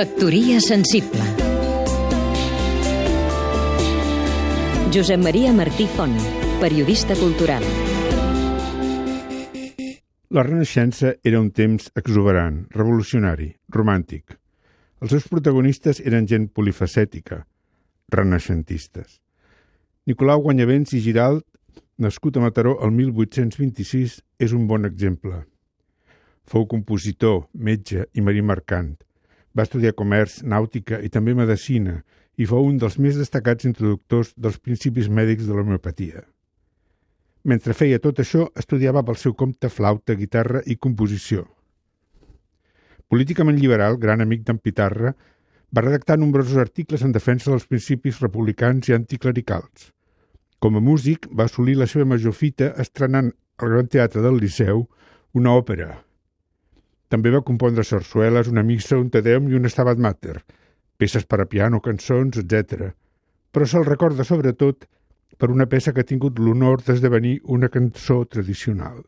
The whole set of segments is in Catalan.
Factoria sensible Josep Maria Martí Font, periodista cultural La Renaixença era un temps exuberant, revolucionari, romàntic. Els seus protagonistes eren gent polifacètica, renaixentistes. Nicolau Guanyavents i Giralt, nascut a Mataró el 1826, és un bon exemple. Fou compositor, metge i marí mercant. Va estudiar comerç, nàutica i també medicina i fou un dels més destacats introductors dels principis mèdics de l'homeopatia. Mentre feia tot això, estudiava pel seu compte flauta, guitarra i composició. Políticament liberal, gran amic d'en Pitarra, va redactar nombrosos articles en defensa dels principis republicans i anticlericals. Com a músic, va assolir la seva major fita estrenant al Gran Teatre del Liceu una òpera, també va compondre sarsueles, una missa, un tedeum i un estabat mater, peces per a piano, cançons, etc. Però se'l recorda sobretot per una peça que ha tingut l'honor d'esdevenir una cançó tradicional.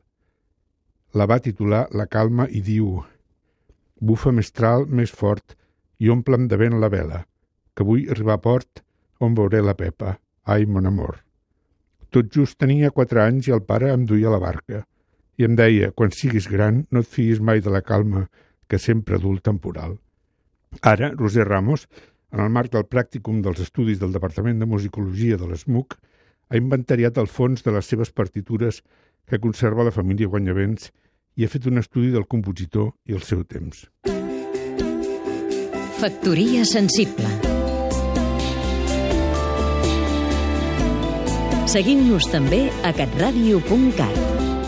La va titular La calma i diu Bufa mestral més fort i omple'm de vent la vela, que vull arribar a port on veuré la Pepa. Ai, mon amor. Tot just tenia quatre anys i el pare em duia la barca i em deia, quan siguis gran, no et fiïs mai de la calma que sempre du el temporal. Ara, Roser Ramos, en el marc del pràcticum dels estudis del Departament de Musicologia de l'ESMUC, ha inventariat el fons de les seves partitures que conserva la família Guanyavents i ha fet un estudi del compositor i el seu temps. Factoria sensible Seguim-nos també a catradio.cat